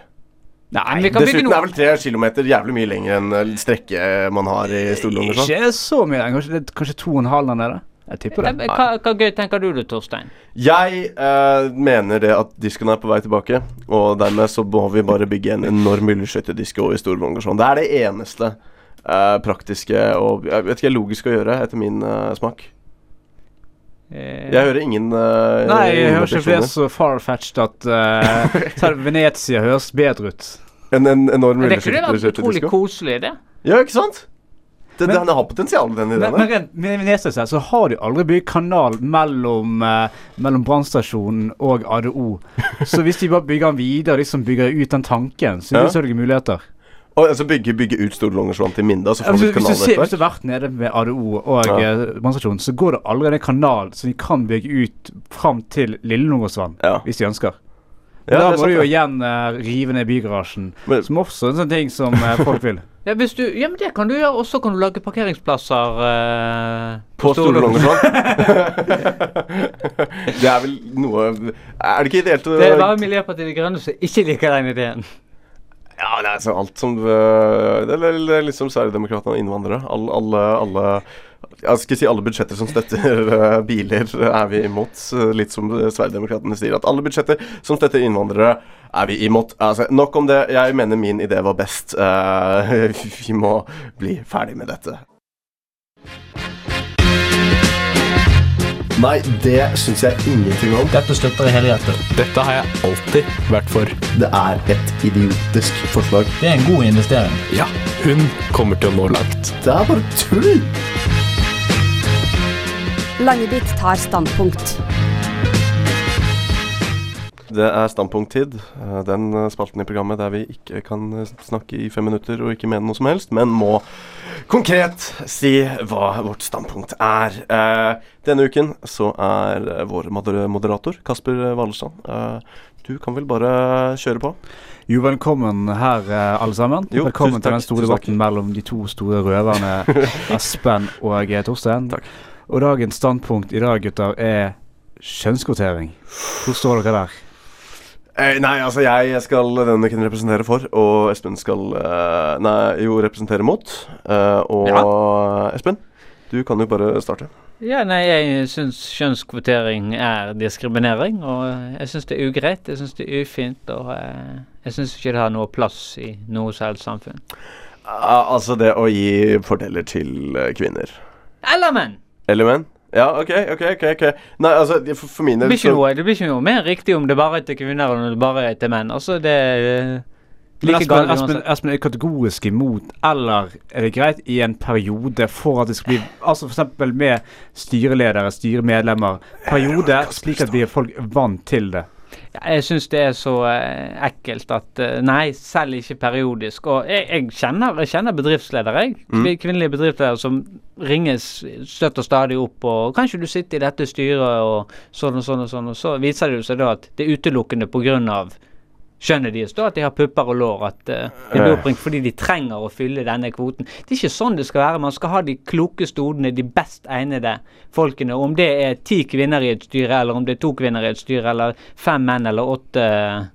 Nei, men vi kan Dessuten noe- er vel tre kilometer jævlig mye lenger enn eh, strekket man har i Storlån. Ikke så mye. Kanskje, er kanskje to og en halv der nede. Jeg tipper det. Hva, hva gøy tenker du det, Torstein? Jeg eh, mener det at disken er på vei tilbake, og dermed så må vi bare bygge en enorm rulleskøytedisko i Storlångersson. Det er det eneste eh, praktiske og jeg vet ikke, logiske å gjøre, etter min eh, smak. Jeg hører ingen uh, Nei, jeg hører ikke flere så far-fetched at uh, Venezia høres bedre ut. En, en enorm Men det kunne vært utrolig rulleskøytedisko. koselig, det. Ja, ikke sant? Det, Men- den har potensial, den Men, ideen. men men, med Venezia seg, så har de aldri bygd kanal mellom, uh, mellom brannstasjonen og ADO. Så hvis de bare bygger den videre, liksom bygger ut den tanken, så Ja. er det selvfølgelig muligheter. Og altså bygge, bygge ut Storlångersvann til Minda, så får vi du ser, hvis du har vært nede med ADO og Ja. ja. brannstasjonen, så går det allerede en kanal som de kan bygge ut fram til Lille ja. hvis de ønsker. Ja, da må du jo igjen uh, rive ned bygarasjen, som også er en sånn ting som uh, folk vil. Ja, hvis du, ja, men det kan du gjøre. Og så kan du lage parkeringsplasser uh, På Store det er vel noe Er det ikke ideelt å Det er bare Miljøpartiet De Grønne som ikke liker den ideen. Ja, det er altså alt som øh, Det er liksom Sverigedemokraterna og innvandrere. Alle, alle, alle Jeg skal si alle budsjetter som støtter uh, biler, er vi imot. Litt som Sverigedemokraterna sier, at alle budsjetter som støtter innvandrere, er vi imot. Altså, nok om det. Jeg mener min idé var best. Uh, vi må bli ferdig med dette. Nei, det syns jeg ingenting om. Dette støtter jeg hjertet Dette har jeg alltid vært for. Det er et idiotisk forslag. Det er en god investering. Ja, hun kommer til å nå langt. Det er bare tull! Langebit tar standpunkt. Det er standpunkttid. Eh, Den eh, spalten i programmet der vi ikke kan eh, snakke i fem minutter og ikke mene noe som helst, men må konkret si hva vårt standpunkt er. Denne uken så er vår moderator Kasper Wallerstrand. Eh, Du kan vel bare kjøre på? Jo, velkommen her, alle sammen. Jo, velkommen takk, til den store debatten mellom de to store røverne Espen og Torstein. Torstein. Og dagens standpunkt i dag, gutter, er kjønnskvotering. Hvor står dere der? Eh, nei, altså jeg skal denne uken representere for, og Espen skal eh, Nei, jo representere mot. Eh, og Espen, du kan jo bare starte. Ja, nei, jeg syns kjønnskvotering er diskriminering, og jeg syns det er ugreit. Jeg syns det er ufint, og eh, jeg syns ikke det har noe plass i noe som helst samfunn. Ah, altså det å gi fordeler til eh, kvinner. Eller menn! Eller menn? Ja, OK, OK. ok, ok Nei, altså, for, for mine Det blir, ikke noe, det blir ikke noe mer riktig om det bare er til kvinner enn om det bare er til menn. Altså, det er eh, Men like Espen, galt Espen. Espen er kategorisk imot, eller er det greit i en periode for at det skal bli Altså f.eks. med styreledere, styremedlemmer. Periode slik at vi er folk vant til det. Jeg syns det er så eh, ekkelt at eh, Nei, selv ikke periodisk. Og jeg, jeg, kjenner, jeg kjenner bedriftsledere, jeg. Mm. Kvinnelige bedriftsledere som ringes støtt og stadig opp og 'Kanskje du sitter i dette styret', og sånn og sånn og sånn. Og så viser det seg da at det er utelukkende pga. Skjønnet deres, da, at de har pupper og lår. At uh, de blir Ja. oppringt fordi de trenger å fylle denne kvoten. Det er ikke sånn det skal være. Man skal ha de klokeste hodene, de best egnede folkene. Om det er ti kvinner i et styre, eller om det er to kvinner i et styre, eller fem menn, eller åtte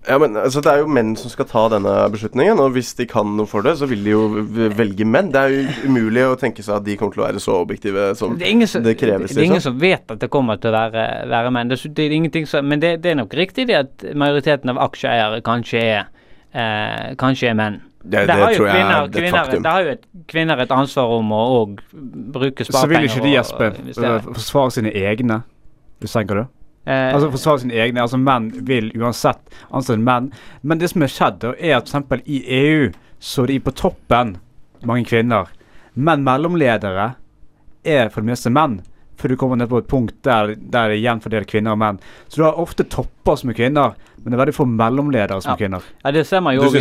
Ja, men altså, Det er jo menn som skal ta denne beslutningen, og hvis de kan noe for det, så vil de jo velge menn. Det er jo umulig å tenke seg at de kommer til å være så objektive som Det er som, det kreves. det er ingen liksom. som vet at det kommer til å være, være menn. Det, er- det er ingenting som, men det, det er nok riktig det at majoriteten av aksjeeiere kanskje er, eh, kanskje er menn. Det- det, det har jeg er kvinner, et faktum. Der har jo et, kvinner et ansvar om å og bruke Så vil ikke de, investere. øh, forsvare sine egne, hvis tenker du? Eh, Altså forsvare sine egne, altså Menn vil uansett ansette menn. Men det som er skjedd, er at f.eks. i EU så er de på toppen mange kvinner. Men mellomledere er for det meste menn. Før du kommer ned på et punkt der, der det er jevnt kvinner og menn. Så du har ofte topper som er kvinner, men det er veldig få mellomledere som er kvinner. Ja, det ser man jo òg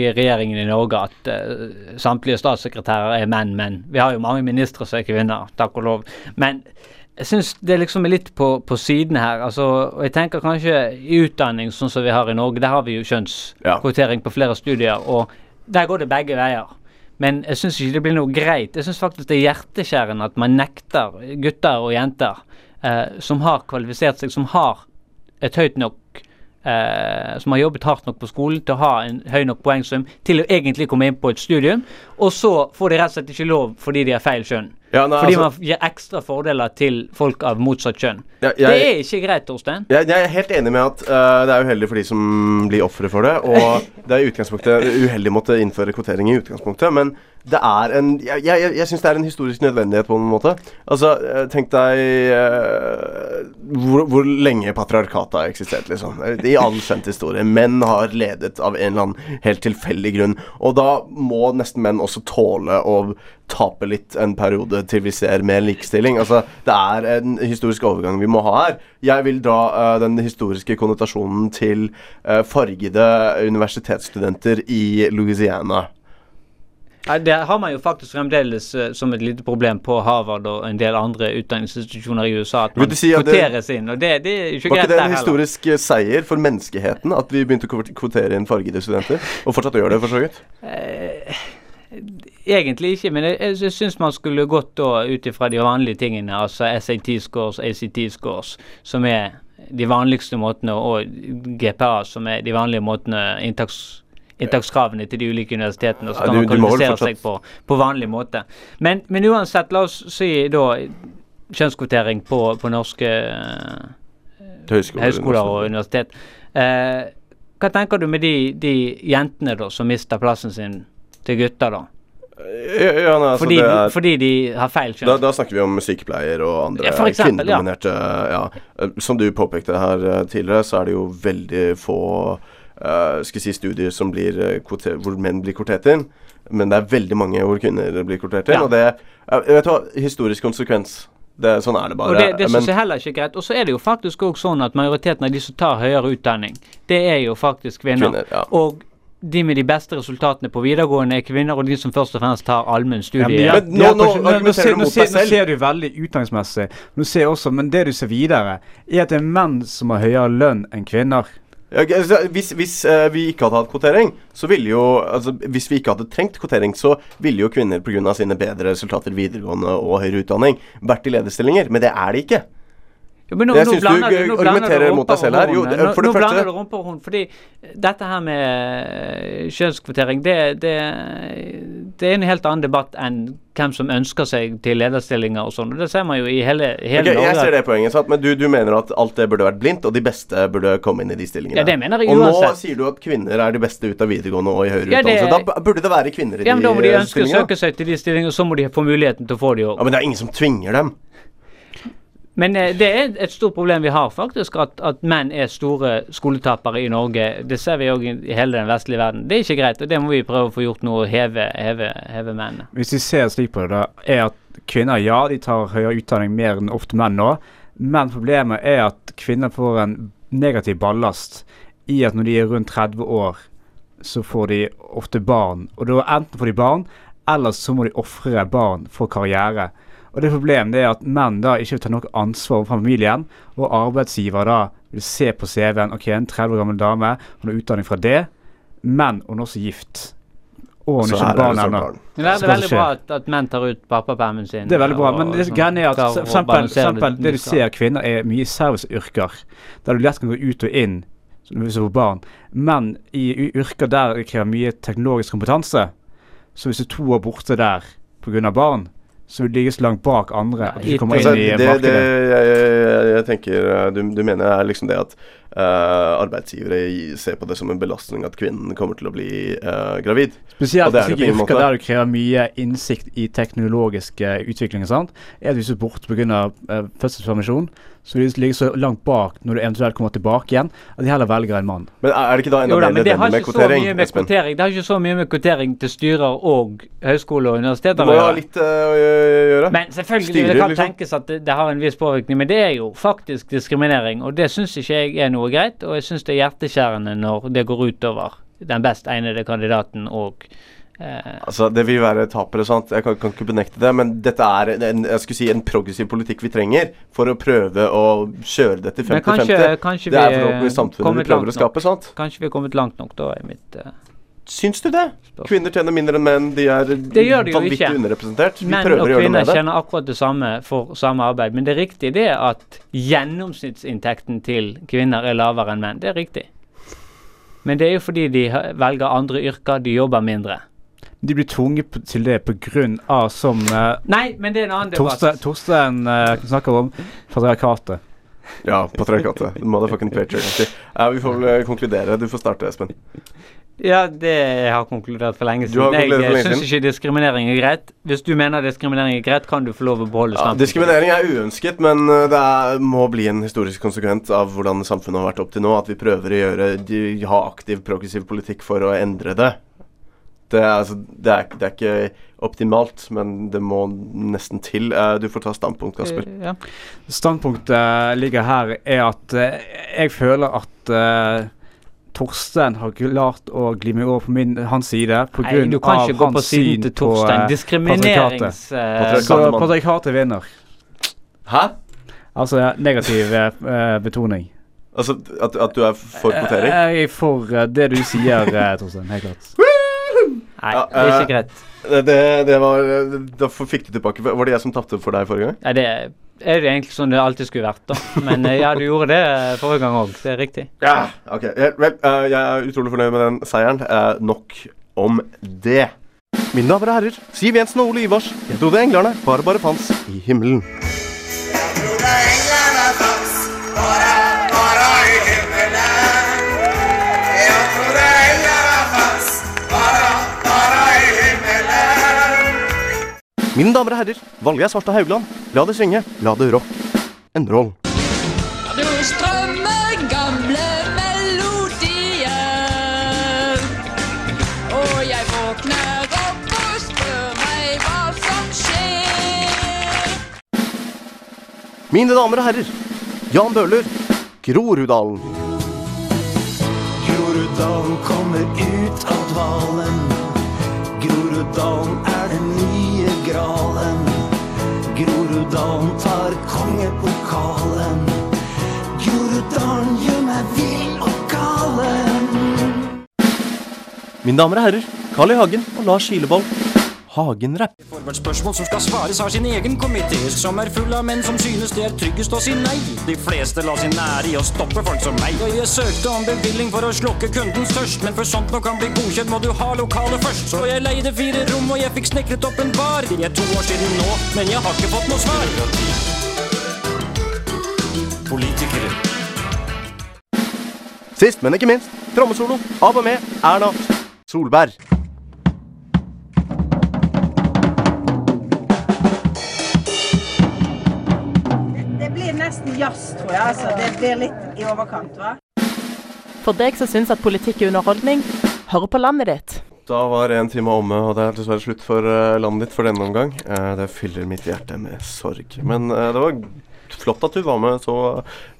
i, i regjeringen i Norge, at uh, samtlige statssekretærer er menn, men vi har jo mange ministre som er kvinner, takk og lov. Men jeg syns det liksom er litt på, på siden her. altså, og Jeg tenker kanskje i utdanning, sånn som vi har i Norge, der har vi jo kjønnskvotering på flere studier, og der går det begge veier. Men jeg syns ikke det blir noe greit. Jeg syns faktisk det er hjerteskjærende at man nekter gutter og jenter eh, som har kvalifisert seg, som har et høyt nok eh, Som har jobbet hardt nok på skolen til å ha en høy nok poengsum til å egentlig komme inn på et studium, og så får de rett og slett ikke lov fordi de har feil kjønn. Ja, nei, fordi altså- man gir ekstra fordeler til folk av motsatt kjønn. Ja, det er ikke greit, Torstein. Jeg, jeg er helt enig med at uh, det er uheldig for de som blir ofre for det. Og det er i utgangspunktet uheldig å måtte innføre kvotering i utgangspunktet, men det er en Jeg, jeg, jeg syns det er en historisk nødvendighet på en måte. Altså, eh, tenk deg uh, hvor, hvor lenge patriarkatet har eksistert, liksom. I all kjent historie. Menn har ledet av en eller annen helt tilfeldig grunn. Og da må nesten menn også tåle å tape litt en periode til vi ser mer likestilling. Altså, det er en historisk overgang vi må ha her. Jeg vil dra uh, den historiske konnotasjonen til uh, fargede universitetsstudenter i Louisiana. Det har man jo faktisk fremdeles eh, som et lite problem på Harvard og en del andre utdanningsinstitusjoner i USA. At man si at det- inn. Og det, det er ikke Var ikke det en historisk eh, seier for menneskeheten at vi begynte å kvotere inn fargede studenter? Og fortsatt å gjøre det, for så vidt? Eh, Egentlig ikke, men jeg, jeg, syns man skulle gått da ut ifra de vanlige tingene, altså SAT scores, ACT scores, som er de vanligste måtene, og GPA, som er de vanlige måtene inntaks, inntakskravene til de ulike universitetene. Og så Ja, kan du- man du vel kvalifisere seg på, på vanlig måte. Men, men uansett, la oss si da kjønnskvotering på, på norske eh, Høyskoler, høyskoler og universitet. Eh, hva tenker du med de, de jentene da som mister plassen sin til gutter, da? Ja, ja, nei, altså, fordi, det er- fordi de har feil kjønn? Da, da snakker vi om sykepleier og andre Ja, eksempel, kvinnedominerte ja. Eh, Som du påpekte her eh, tidligere, så er det jo veldig få eh, skal si studier som blir eh, kvoter, hvor menn blir kvotert inn. Men det er veldig mange hvor kvinner blir kvotert inn. Ja. Og det er vet du hva, historisk konsekvens. Det, sånn er det bare. Og det, det synes jeg heller ikke er greit. Og så er det jo faktisk også sånn at majoriteten av de som tar høyere utdanning, det er jo faktisk kvinner. Kvinner, ja. Og de med de beste resultatene på videregående er kvinner, og de som først og fremst tar allmenn Ja, men studie. de nå, nå- nå ser- nå ser-. Nå ser du veldig utdanningsmessig. Nå ser jeg også, Men det du ser videre, er at det er menn som har høyere lønn enn kvinner. Ja, ok, hvis hvis eh, vi ikke hadde hatt kvotering, så ville jo altså, Hvis vi ikke hadde trengt kvotering, så ville jo kvinner pga. sine bedre resultater videregående og høyere utdanning vært i lederstillinger, men det er de ikke. Jo, nå, Jeg syns du argumenterer mot deg selv her. Jo, det- Nå, nå blander du rumper og horn. Fordi dette her med eh, kjønnskvotering, det, det, det er en helt annen debatt enn hvem som ønsker seg til lederstillinger og sånn. Det ser man jo i hele, hele Ok, jeg ser det poenget, sant? men du, du mener at alt det burde vært blindt, og de beste burde komme inn i de stillingene. Ja, det mener jeg og nå sier du at kvinner er de beste ut av videregående og i høyere Ja, det- utdannelse. Da burde det være kvinner i Ja, men Da må de de eh, ønske å søke seg til de stillingene, så må de få muligheten til å få de òg. Ja, men det er ingen som tvinger dem. Men eh, det er et stort problem vi har, faktisk, at, at menn er store skoletapere i Norge. Det ser vi òg i hele den vestlige verden. Det er ikke greit, og det må vi prøve å få gjort noe og heve, heve, heve mennene. Hvis vi ser slik på det, da, er at kvinner ja, de tar høyere utdanning mer enn ofte menn nå. Men problemet er at kvinner får en negativ ballast i at når de er rundt 30 år, så får de ofte barn. Og da enten får de barn, eller så må de ofre barn for karriere. Og det problemet er at menn da ikke vil ta noe ansvar for familien, og arbeidsgiver da vil se på CV-en ok, en 30 år gammel dame, hun har utdanning fra det, men hun er også gift. Og hun er ikke er barn det ennå. sånn det er veldig bra at, at menn tar ut pappapermen sin. Det er veldig bra, og- men det greia er at for eksempel, eksempel det du ser ser kvinner er mye serviceyrker, der du lett kan gå ut og inn hvis du får barn. Men i yrker der det krever mye teknologisk kompetanse, så hvis du to er borte der pga. barn, så vil du ligge langt bak andre ikke kommer Altså, det, det markedet. jeg, jeg, jeg tenker eh, du, du mener er liksom det at uh, arbeidsgivere ser på det som en belastning at kvinnen kommer til å bli uh, gravid. Spesielt i det er det yrker der du krever mye innsikt i teknologisk eh, utvikling. Sant? Er du er borte pga. Uh, fødselspermisjon, så vil de ligge så langt bak når du eventuelt kommer tilbake igjen, at de heller velger en mann. Men er det ikke da enda Jo da, mer men det har nødvendig med kvotering? med kvotering Det har ikke så mye med kvotering til styrer og høyskole og universiteter Det må ha litt eh, å gjøre. Men selvfølgelig, Styrer, det kan liksom. tenkes at det, det har en viss påvirkning, men det er jo faktisk diskriminering. Og det syns ikke jeg er noe greit, og jeg syns det er hjerteskjærende når det går utover den best egnede kandidaten og Altså, Det vil være tapere, sant. Jeg kan, kan ikke benekte det. Men dette er en, jeg skulle si, en progressiv politikk vi trenger for å prøve å kjøre dette til 50-50. Det er vi forhåpentligvis er samfunnet vi prøver å skape, sant? Kanskje vi er kommet langt nok, da, i mitt Uh, Syns du det? Kvinner tjener mindre enn menn. De er Det gjør de vanvittig ikke. underrepresentert. Vi Menn og kvinner tjener akkurat det samme for samme arbeid. Men det er riktig det at gjennomsnittsinntekten til kvinner er lavere enn menn. Det er riktig. Men det er jo fordi de velger andre yrker, de jobber mindre. De blir tvunget til det pga. som uh, Nei, men det er en annen debatt. Torstein, uh, snakker om patriarkatet. Ja, patriarkatet. Motherfucking patriarchy. Ja, vi får vel eh, konkludere. Du får starte, Espen. Ja, det jeg har konkludert for lenge Du har siden. Jeg syns ikke diskriminering er greit. Hvis du mener diskriminering er greit, kan du få lov å beholde Ja, diskriminering er uønsket, men det er, må bli en historisk konsekvent av hvordan samfunnet har vært opp til nå. At vi prøver å gjøre, de, ha aktiv, progressiv politikk for å endre det. Det er, altså, det, er, det er ikke optimalt, men det må nesten til. Eh, Du får ta standpunkt, Kasper. Ja. Standpunktet ligger her er at eh, jeg føler at uh, Torstein har klart å gli meg over på min, hans side på Nei, grunn du kan ikke gå på hans siden syn til på Torstein. eh, Diskriminerings, patriarkatet. eh, Så Patriarkatet, vinner. Hæ? Altså negativ eh, eh, betoning. Altså at, at du er for kvotering? Eh, Jeg er for uh, det du sier, eh, Torstein. Helt klart. Nei, Ja, det er ikke eh, greit. Det, det var Da fikk du tilbake Var det jeg som tapte for deg forrige gang? Nei, det er det egentlig sånn det alltid skulle vært, da. Men eh, ja, du gjorde det eh, forrige gang òg. Det er riktig. Ja, ok. Vel, jeg er utrolig fornøyd med den seieren. Nok om det. Mine damer og herrer, Siv Jensen og Ole Ivars. Jeg trodde englerne bare bare fantes i himmelen. Mine damer og herrer, Valgerd Svarstad Haugland. La det synge, la det rock and roll. Du strømmer gamle melodier. Og jeg våkner opp og spør meg hva som skjer. Mine damer og herrer, Jan Bøhler, Groruddalen. Groruddalen kommer ut av dvalen. Groruddalen er Groruddalen tar kongepokalen. Groruddalen gjør meg vill og galen. Mine damer og herrer, Carl I. Hagen og Lars Kilevold. Hagenrapp. Spørsmål som skal svares har sin egen komité, som er full av menn som synes det er tryggest å si nei. De fleste lar sin ære i å stoppe folk som meg. Og jeg søkte om bevilling for å slukke kundens tørst, men for sånt nå kan bli godkjent, må du ha lokale først. Så jeg leide fire rom, og jeg fikk snekret opp en bar. Det er to år siden nå, men jeg har ikke fått noe svar. Politikere. Sist, men ikke minst, trommesolo av og med Erna Solberg. Nesten jazz, tror jeg. Altså. Det blir litt i overkant, hva? For deg som syns at politikk er underholdning, hør på landet ditt. Da var en time omme, og det er dessverre slutt for eh, landet ditt for denne omgang. Eh, det fyller mitt hjerte med sorg. Men eh, det var flott at du var med så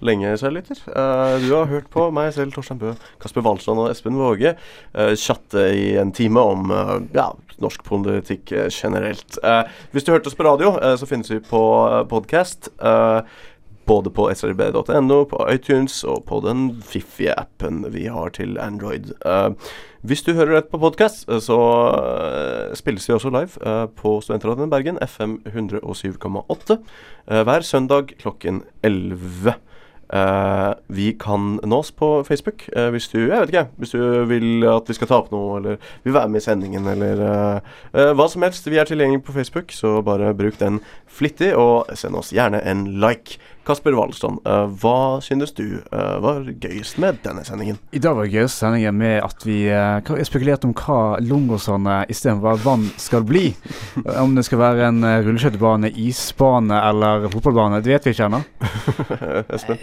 lenge, kjære lytter. Eh, du har hørt på meg selv, Torstein Bø, Kasper Walstrand og Espen Våge chatte i en time om ja, norsk politikk generelt. Eh, hvis du hørte oss på radio, så finnes vi på podkast. Både på srb.no, på iTunes og på den fiffige appen vi har til Android. Uh, hvis du hører dette på podkast, så uh, spilles vi også live uh, på Studentradioen Bergen, FM 107,8, eh, hver søndag klokken 11. Eh, vi kan nås på Facebook eh, hvis du jeg vet ikke, hvis du vil at vi skal ta opp noe, eller vil være med i sendingen, eller eh, eh, hva som helst. Vi er tilgjengelig på Facebook, så bare bruk den flittig, og send oss gjerne en like. Kasper Walstrand, eh, hva synes du eh, var gøyest med denne sendingen? I dag var det gøyeste sendingen med at vi eh, hva- spekulerte om hva Lungåsane istedenfor vann skal bli. om det skal være en eh, rulleskøytebane, isbane eller fotballbane, det vet vi ikke ennå.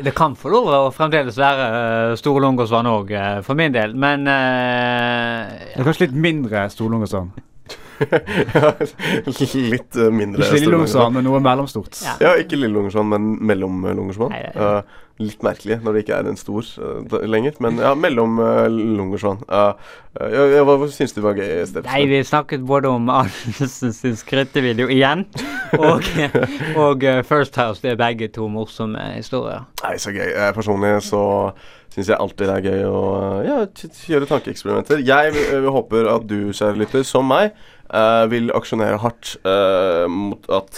Det kan få lov å fremdeles være uh, Store Lungåsvann òg, for min del. Men uh, Det kanskje litt mindre Storlungåsand. Litt eh, mindre Ikke Lille Storlungesvann. Men noe mellomstort. Ja, ikke Lille Lungåsvann, men mellom uh, Eh, litt merkelig når det ikke er en stor uh, lenger, men ja, mellom uh, Lungåsvann. Uh, ja, ja, hva syns du var gøy, Steffen? Nei, vi snakket både om Arnesen sin skrytevideo igjen, og, og First House. Det er begge to morsomme historier. Nei, så gøy. Personlig så syns jeg alltid det er gøy å ja, gjøre tankeeksperimenter. Jeg eh, håper at du, kjære lytter, som meg, uh, vil aksjonere hardt uh, mot at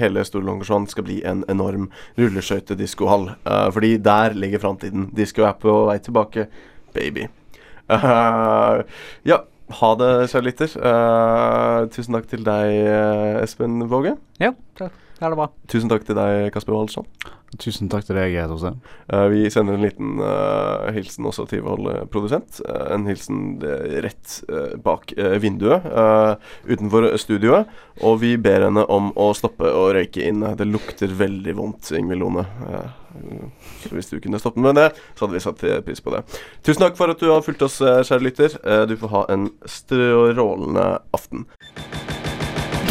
hele Store Långersvann skal bli en enorm rulleskøytediskohall. Uh, fordi der ligger framtiden. Disko er på vei tilbake, baby. Ja, ha det, kjære lytter. Tusen takk til deg, Espen Våge. Ja, takk. Ha det bra. Tusen takk til deg, Kasper Waldsson. Tusen takk til deg, Torstein. Uh, vi sender en liten uh, hilsen også til vår produsent. Uh, en hilsen rett bak vinduet utenfor studioet. Og vi ber henne om å stoppe å røyke inne. Det lukter veldig vondt, Ingvild Lone. Eh, så hvis du kunne stoppe med det, så hadde vi satt pris på det. Tusen takk for at du har fulgt oss, kjære lytter. Du får ha en strålende aften.